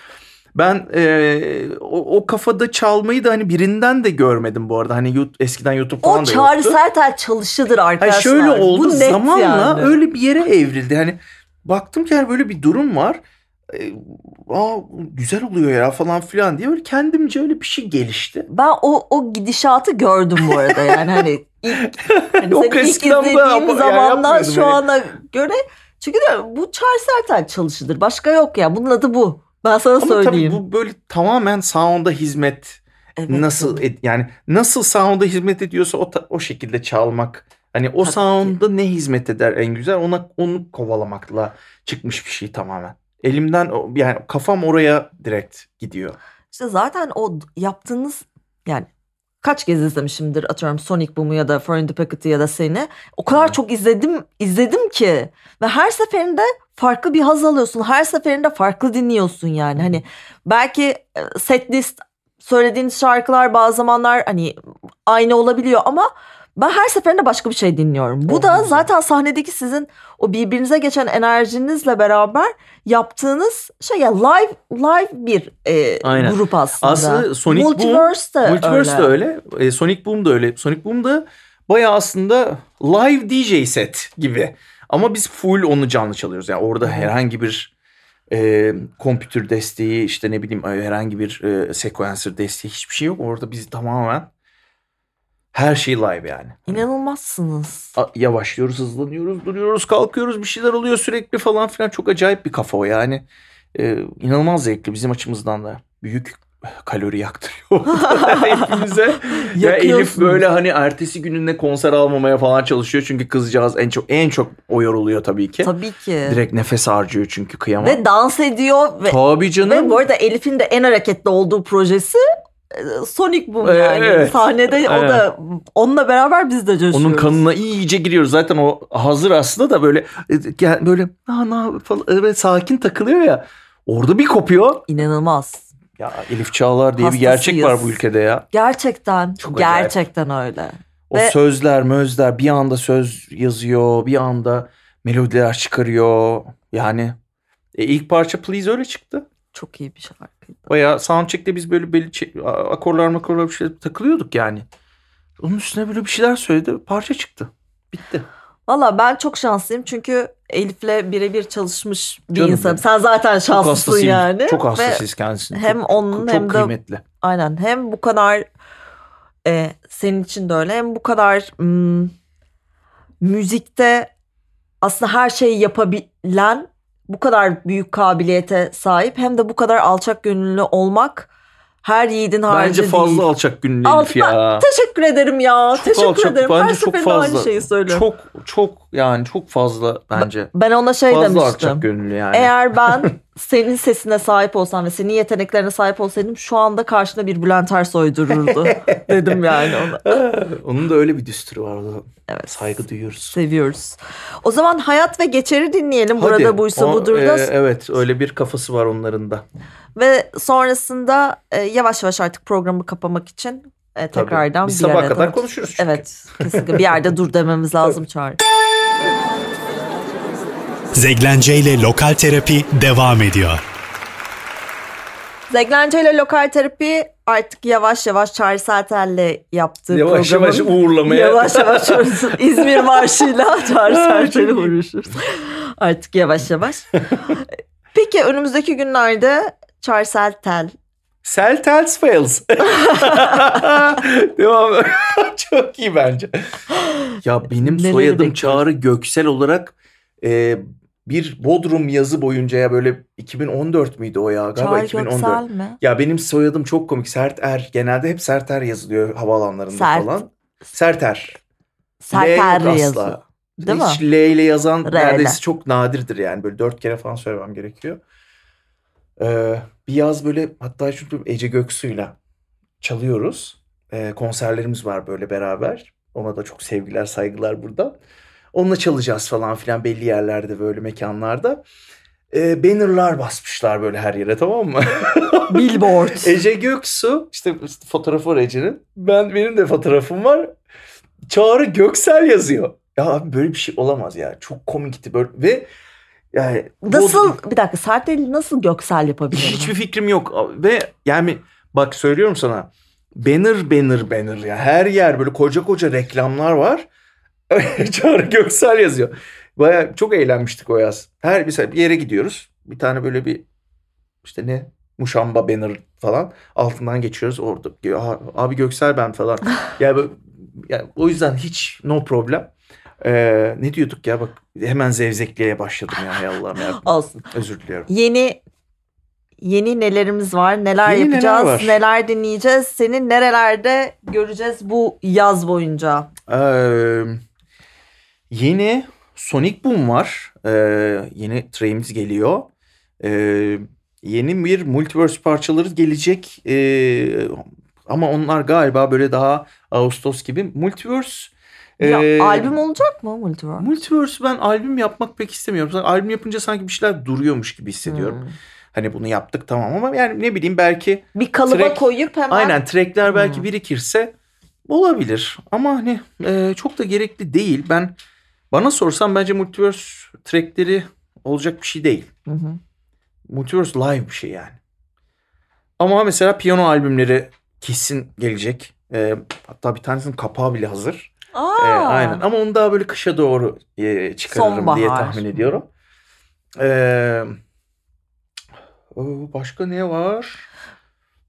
ben e, o, o kafada çalmayı da hani birinden de görmedim bu arada hani YouTube, eskiden YouTube falan o da Çağrı yoktu. Sertel çalışıdır arkadaşlar. şöyle oldu Bu zamanla yani. öyle bir yere evrildi. Hani baktım ki yani böyle bir durum var. Ee, aa güzel oluyor ya falan filan diye böyle kendimce öyle bir şey gelişti. Ben o o gidişatı gördüm bu arada yani hani ilk hani Yok, ilk izlediğim yani zamandan yapmıyordum şu ana göre çünkü de bu Çağrı Sertel çalışıdır. Başka yok ya. Bunun adı bu. Ben sana Ama tabii söyleyeyim. bu böyle tamamen sound'a hizmet Evet, nasıl tabii. ed- yani nasıl sound'a hizmet ediyorsa o ta- o şekilde çalmak. Hani o Tabii ki. sound'a ne hizmet eder en güzel ona onu kovalamakla çıkmış bir şey tamamen. Elimden yani kafam oraya direkt gidiyor. İşte zaten o yaptığınız yani kaç kez izlemişimdir atıyorum Sonic Boom'u ya da Foreign Packet'ı ya da seni. O kadar Hı. çok izledim izledim ki ve her seferinde farklı bir haz alıyorsun. Her seferinde farklı dinliyorsun yani. Hani belki e, set list söylediğiniz şarkılar bazı zamanlar hani aynı olabiliyor ama ben her seferinde başka bir şey dinliyorum. Bu Oh, da zaten sahnedeki sizin o birbirinize geçen enerjinizle beraber yaptığınız şey ya live live bir e, Aynen. grup aslında. Aslında Sonic Boom- Multiverse de Multiverse öyle. de öyle. E, Sonic Boom da öyle. Sonic Boom da bayağı aslında live DJ set gibi. Ama biz full onu canlı çalıyoruz. Yani orada herhangi bir e, kompütür desteği işte ne bileyim e, herhangi bir e, sequencer desteği hiçbir şey yok. Orada biz tamamen her şey live yani. İnanılmazsınız. A- Yavaşlıyoruz, hızlanıyoruz, duruyoruz, kalkıyoruz, bir şeyler oluyor sürekli falan filan. Çok acayip bir kafa o yani. Ee, inanılmaz zevkli bizim açımızdan da. Büyük kalori yaktırıyor hepimize. ya Elif böyle hani ertesi gününde konser almamaya falan çalışıyor. Çünkü kızcağız en çok en çok o yoruluyor tabii ki. Tabii ki. Direkt nefes harcıyor çünkü kıyamam. Ve dans ediyor ve, Tabii canım. ve bu arada Elif'in de en hareketli olduğu projesi Sonic Boom Ee, yani. evet. Sahnede o Evet. da onunla beraber biz de coşuyoruz. Onun kanına iyice giriyoruz. Zaten o hazır aslında da böyle e, gel- böyle "Aa, ne yap-" falan böyle sakin takılıyor ya. Orada bir kopuyor. İnanılmaz. Ya Elif Çağlar diye bir gerçek var bu Hastasıyız. ülkede ya. Gerçekten. Çok acayip. gerçekten öyle. O Ve- sözler, mözler bir anda söz yazıyor, bir anda melodiler çıkarıyor. Yani e, ilk parça Please öyle çıktı. Çok iyi bir şarkıydı. Bayağı soundcheck'te biz böyle belli akorlar makorlar bir şeyler takılıyorduk yani. Onun üstüne böyle bir şeyler söyledi. Parça çıktı. Bitti. Valla ben çok şanslıyım çünkü Elif'le birebir çalışmış bir Canım insanım. Sen zaten Çok şanslısın hastasıyım. yani. Çok hastasıyız kendisine. hem çok, onun çok hem de- kıymetli. Aynen hem bu kadar e, senin için de öyle hem bu kadar mm, müzikte aslında her şeyi yapabilen bu kadar büyük kabiliyete sahip hem de bu kadar alçak gönüllü olmak her yiğidin harcı Bence fazla değil. alçak gönüllü Al- Elif ya. Teşekkür ederim ya. Çok Teşekkür alçak, ederim. Her bence çok seferinde aynı fazla. şeyi söylüyorum. Çok çok yani çok fazla bence. Ben ona şey fazla demiştim. alçak gönüllü yani. Eğer ben senin sesine sahip olsam ve senin yeteneklerine sahip olsaydım şu anda karşında bir Bülent Ersoy dururdu dedim yani ona. Onun da öyle bir düsturu var. Evet. Saygı duyuyoruz. Seviyoruz. O zaman Hayat ve Geçer'i dinleyelim. Hadi. Burada buysa O, budur da. e, evet öyle bir kafası var onların da. Ve sonrasında e, yavaş yavaş artık programı kapamak için e, Tabii. tekrardan Biz bir sabaha kadar konuşuruz çünkü. Evet. Kesinlikle bir yerde dur dememiz lazım Çağrı. Zeglence ile Lokal Terapi devam ediyor. Zeglence ile lokal terapi artık yavaş yavaş Çağrı Sertel'le yaptığı Yavaş programın... yavaş uğurlamaya. Yavaş yavaş. İzmir Marşı'yla Çağrı Sertel'i uğraşırız. Artık yavaş yavaş. Peki önümüzdeki günlerde Çağrı Sertel Cell tells fails. Devam. Çok iyi bence. Ya benim Neleri soyadım bekliyoruz? Çağrı Göksel olarak e, bir Bodrum yazı boyunca ya böyle 2014 müydü o ya? Galiba Çağrı 2014. Göksel mi? Ya benim soyadım çok komik. Sert Er. Genelde hep Sert Er yazılıyor havaalanlarında Sert. falan. Sert Er. Yok asla. yazıyor. Değil Hiç mi? L ile yazan R ile. neredeyse çok nadirdir yani. Böyle dört kere falan söylemem gerekiyor. Ee, bir yaz böyle hatta çünkü Ece Göksu'yla çalıyoruz. Ee, konserlerimiz var böyle beraber. Ona da çok sevgiler saygılar burada. Onunla çalacağız falan filan belli yerlerde böyle mekanlarda. Ee, bannerlar basmışlar böyle her yere tamam mı? Billboard. Ece Göksu işte fotoğrafı var Ece'nin. Ben benim de fotoğrafım var. Çağrı Göksel yazıyor. Ya abi böyle bir şey olamaz ya. Çok komikti böyle ve yani Nasıl bu- bir dakika Sertel'i nasıl Göksel yapabilir? hiçbir fikrim yok ve yani bak söylüyorum sana banner banner banner ya her yer böyle koca koca reklamlar var. Çağrı Göksel yazıyor. Baya çok eğlenmiştik o yaz. Her mesela bir yere gidiyoruz. Bir tane böyle bir işte ne muşamba banner falan altından geçiyoruz orada. "Ya Abi Göksel ben falan. yani, böyle- yani o yüzden hiç no problem. Ee, ne diyorduk ya bak hemen zevzekliğe başladım ya hay Allah'ım ya. Olsun. Özür diliyorum. Yeni yeni nelerimiz var? Neler Yeni neler yapacağız? var? Neler dinleyeceğiz? Seni nerelerde göreceğiz bu yaz boyunca? Ee, yeni Sonic Boom var. Ee, yeni track'imiz geliyor. Ee, yeni bir multiverse parçaları gelecek. Ee, ama onlar galiba böyle daha Ağustos gibi. Multiverse Ya, ee, albüm olacak mı Multiverse? Multiverse ben albüm yapmak pek istemiyorum. Sanki Albüm yapınca sanki bir şeyler duruyormuş gibi hissediyorum. Hmm. Hani bunu yaptık tamam ama yani ne bileyim belki Bir kalıba Track- koyup hemen Aynen trackler belki Hmm. birikirse olabilir. Ama hani e, çok da gerekli değil. Ben bana sorsan bence Multiverse trackleri olacak bir şey değil. Hı hı. Multiverse live bir şey yani. Ama mesela piyano albümleri kesin gelecek. E, hatta bir tanesinin kapağı bile hazır. Aa, E, aynen. Ama onu daha böyle kışa doğru e, çıkarırım Sonbahar. diye tahmin ediyorum. E, başka ne var?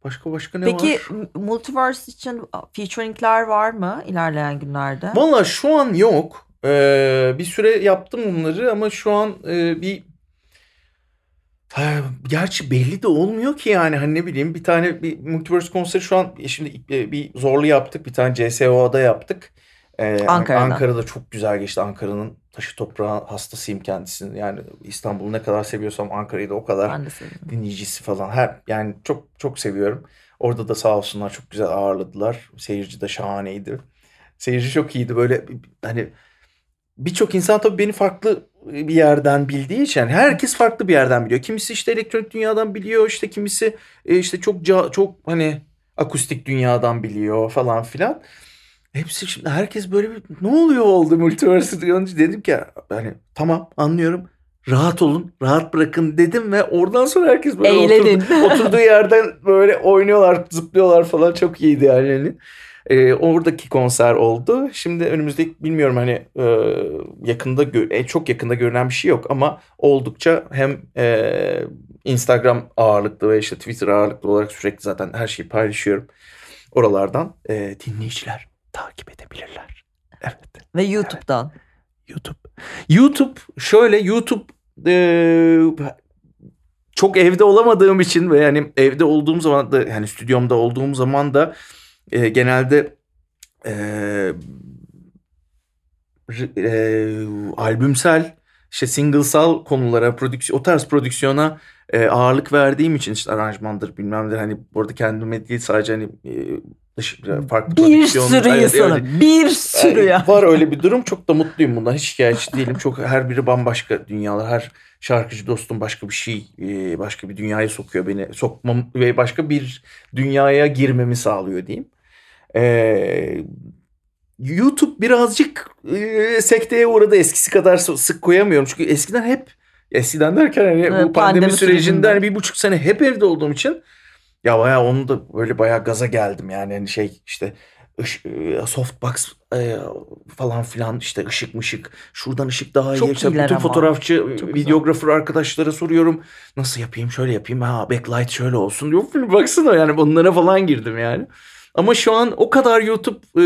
Başka başka ne var? Peki Multiverse için featuringler var mı ilerleyen günlerde? Valla şu an yok. Ee, bir süre yaptım bunları ama şu an e, bir gerçi belli de olmuyor ki yani hani ne bileyim bir tane bir multiverse konseri şu an e, şimdi e, bir zorlu yaptık bir tane CSO'da yaptık. Ee, Ankara'da. Ankara'da çok güzel geçti. Ankara'nın taşı toprağı hastasıyım kendisinin. Yani İstanbul'u ne kadar seviyorsam Ankara'yı da o kadar dinleyicisi falan her yani çok çok seviyorum. Orada da sağ olsunlar çok güzel ağırladılar. Seyirci de şahaneydi. Seyirci çok iyiydi böyle hani birçok insan tabii beni farklı bir yerden bildiği için yani herkes farklı bir yerden biliyor. Kimisi işte elektronik dünyadan biliyor işte kimisi e, işte çok çok hani akustik dünyadan biliyor falan filan. hepsi şimdi herkes böyle bir ne oluyor oldu Multiversity görünce dedim ki hani tamam anlıyorum rahat olun rahat bırakın dedim ve oradan sonra herkes böyle Eğlenin. oturdu- oturduğu yerden böyle oynuyorlar zıplıyorlar falan çok iyiydi yani. E, oradaki konser oldu. Şimdi önümüzdeki bilmiyorum hani e, yakında e, çok yakında görünen bir şey yok ama oldukça hem e, Instagram ağırlıklı ve işte Twitter ağırlıklı olarak sürekli zaten her şeyi paylaşıyorum. Oralardan e, dinleyiciler takip edebilirler. Evet. Ve YouTube'dan. YouTube. YouTube şöyle YouTube e, çok evde olamadığım için ve yani evde olduğum zaman da yani stüdyomda olduğum zaman da e, genelde e, e, albümsel işte singlesal konulara prodüksiyon o tarz prodüksiyona e, ağırlık verdiğim için işte aranjmandır bilmem nedir hani burada kendime değil sadece hani e, dış, farklı Bir sürü Evet, insana. evet. Bir sürü Yani ya. Var öyle bir durum. Çok da mutluyum bundan. Hiç şikayetçi değilim. Çok her biri bambaşka dünyalar. Her şarkıcı dostum başka bir şey, başka bir dünyaya sokuyor beni. Sokmam ve başka bir dünyaya girmemi sağlıyor diyeyim. Ee, YouTube birazcık e, sekteye uğradı. Eskisi kadar sık koyamıyorum. Çünkü eskiden hep eskiden derken hani Evet, bu pandemi, pandemi sürecinde hani bir buçuk sene hep evde olduğum için ya bayağı onu da böyle bayağı gaza geldim yani hani şey işte softbox e, falan filan işte ışık mışık şuradan ışık daha iyi. Çok bütün ama. fotoğrafçı Çok güzel. videografer arkadaşlara soruyorum nasıl yapayım şöyle yapayım ha backlight şöyle olsun diyor. Baksana yani bunlara falan girdim yani. Ama şu an o kadar YouTube e,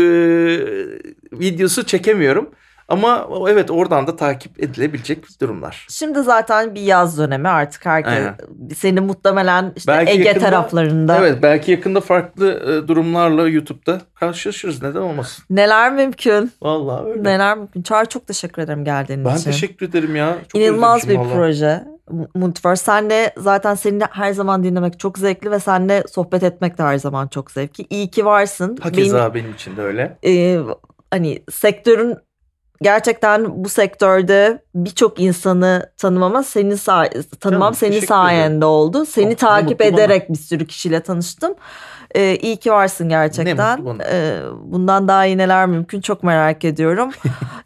videosu çekemiyorum. Ama evet oradan da takip edilebilecek durumlar. Şimdi zaten bir yaz dönemi artık herkes Aynen. seni muhtemelen işte Belki Ege yakında- taraflarında Evet belki yakında farklı e, durumlarla YouTube'da karşılaşırız. Neden olmasın? neler mümkün Vallahi öyle. neler mümkün. Çağrı çok teşekkür ederim geldiğin Ben için. teşekkür ederim ya. Çok İnanılmaz bir vallahi. proje. M- Multiverse. Senle zaten seni de her zaman dinlemek çok zevkli ve seninle sohbet etmek de her zaman çok zevkli. İyi ki varsın. Hakeza benim için de öyle. e, hani sektörün gerçekten bu sektörde birçok insanı tanımama senin say tanımam Canım, senin sayende oldu. Seni Oh, takip mutlu bana. ederek bir sürü kişiyle tanıştım. E, iyi ki varsın gerçekten. mutlu bana. E, bundan daha iyi neler mümkün çok merak ediyorum.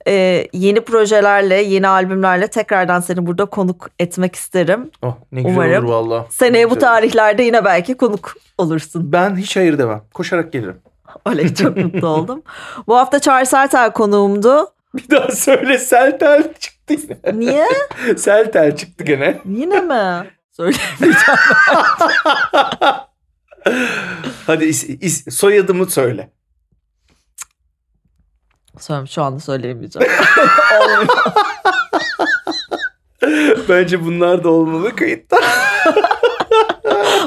E, yeni projelerle, yeni albümlerle tekrardan seni burada konuk etmek isterim. Oh ne güzel Umarım olur valla. Seneye Ne bu güzel tarihlerde yine belki konuk olursun. Ben hiç hayır demem. Koşarak gelirim. Oley çok mutlu oldum. Bu hafta Çağrı Sertel konuğumdu. Bir daha söyle Seltel çıktı yine. Niye? Seltel çıktı gene. Yine mi? Söyleyemeyeceğim. Hadi is, is- soyadımı söyle. Söyleyeyim şu anda söyleyemeyeceğim. Bence bunlar da olmalı kayıtta.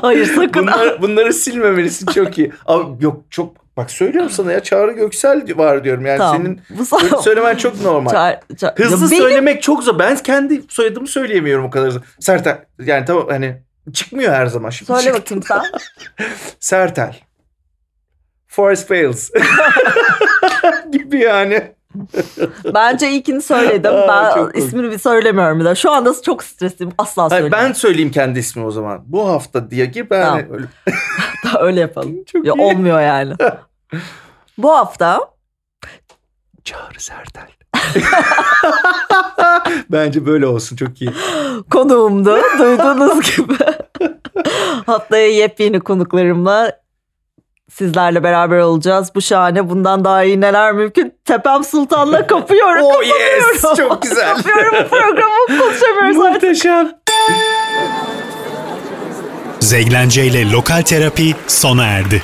Hayır sakın. Bunlar, bunları silmemelisin çok iyi. Abi yok çok bak söylüyorum sana ya Çağrı Göksel var diyorum. Yani tamam. senin Bu söylemen çok normal. Çağır- çağır- Hızlı Ya benim- söylemek çok zor. Ben kendi soyadımı söyleyemiyorum o kadar. Sertel. Yani tamam hani çıkmıyor her zaman. Şimdi Söyle çıktı. bakayım sen. Sertel. Forest Fails. gibi yani. Bence ilkini söyledim. Aa, ben çok ismini bir söylemiyorum bir de. Şu anda çok stresliyim. Asla söylemiyorum. ben söyleyeyim kendi ismi o zaman. Bu hafta diye ki ben Tamam. öyle, Öyle yapalım. çok Ya iyi. olmuyor yani. Bu hafta Çağrı Sertel. Bence böyle olsun çok iyi. konuğumdu. Duyduğunuz gibi. Haftaya yepyeni konuklarımla sizlerle beraber olacağız. Bu şahane bundan daha iyi neler mümkün. Tepem Sultan'la kapıyorum. Oh yes çok güzel. Kapıyorum bu programı konuşamıyoruz. Muhteşem. Zeglence ile Lokal Terapi sona erdi.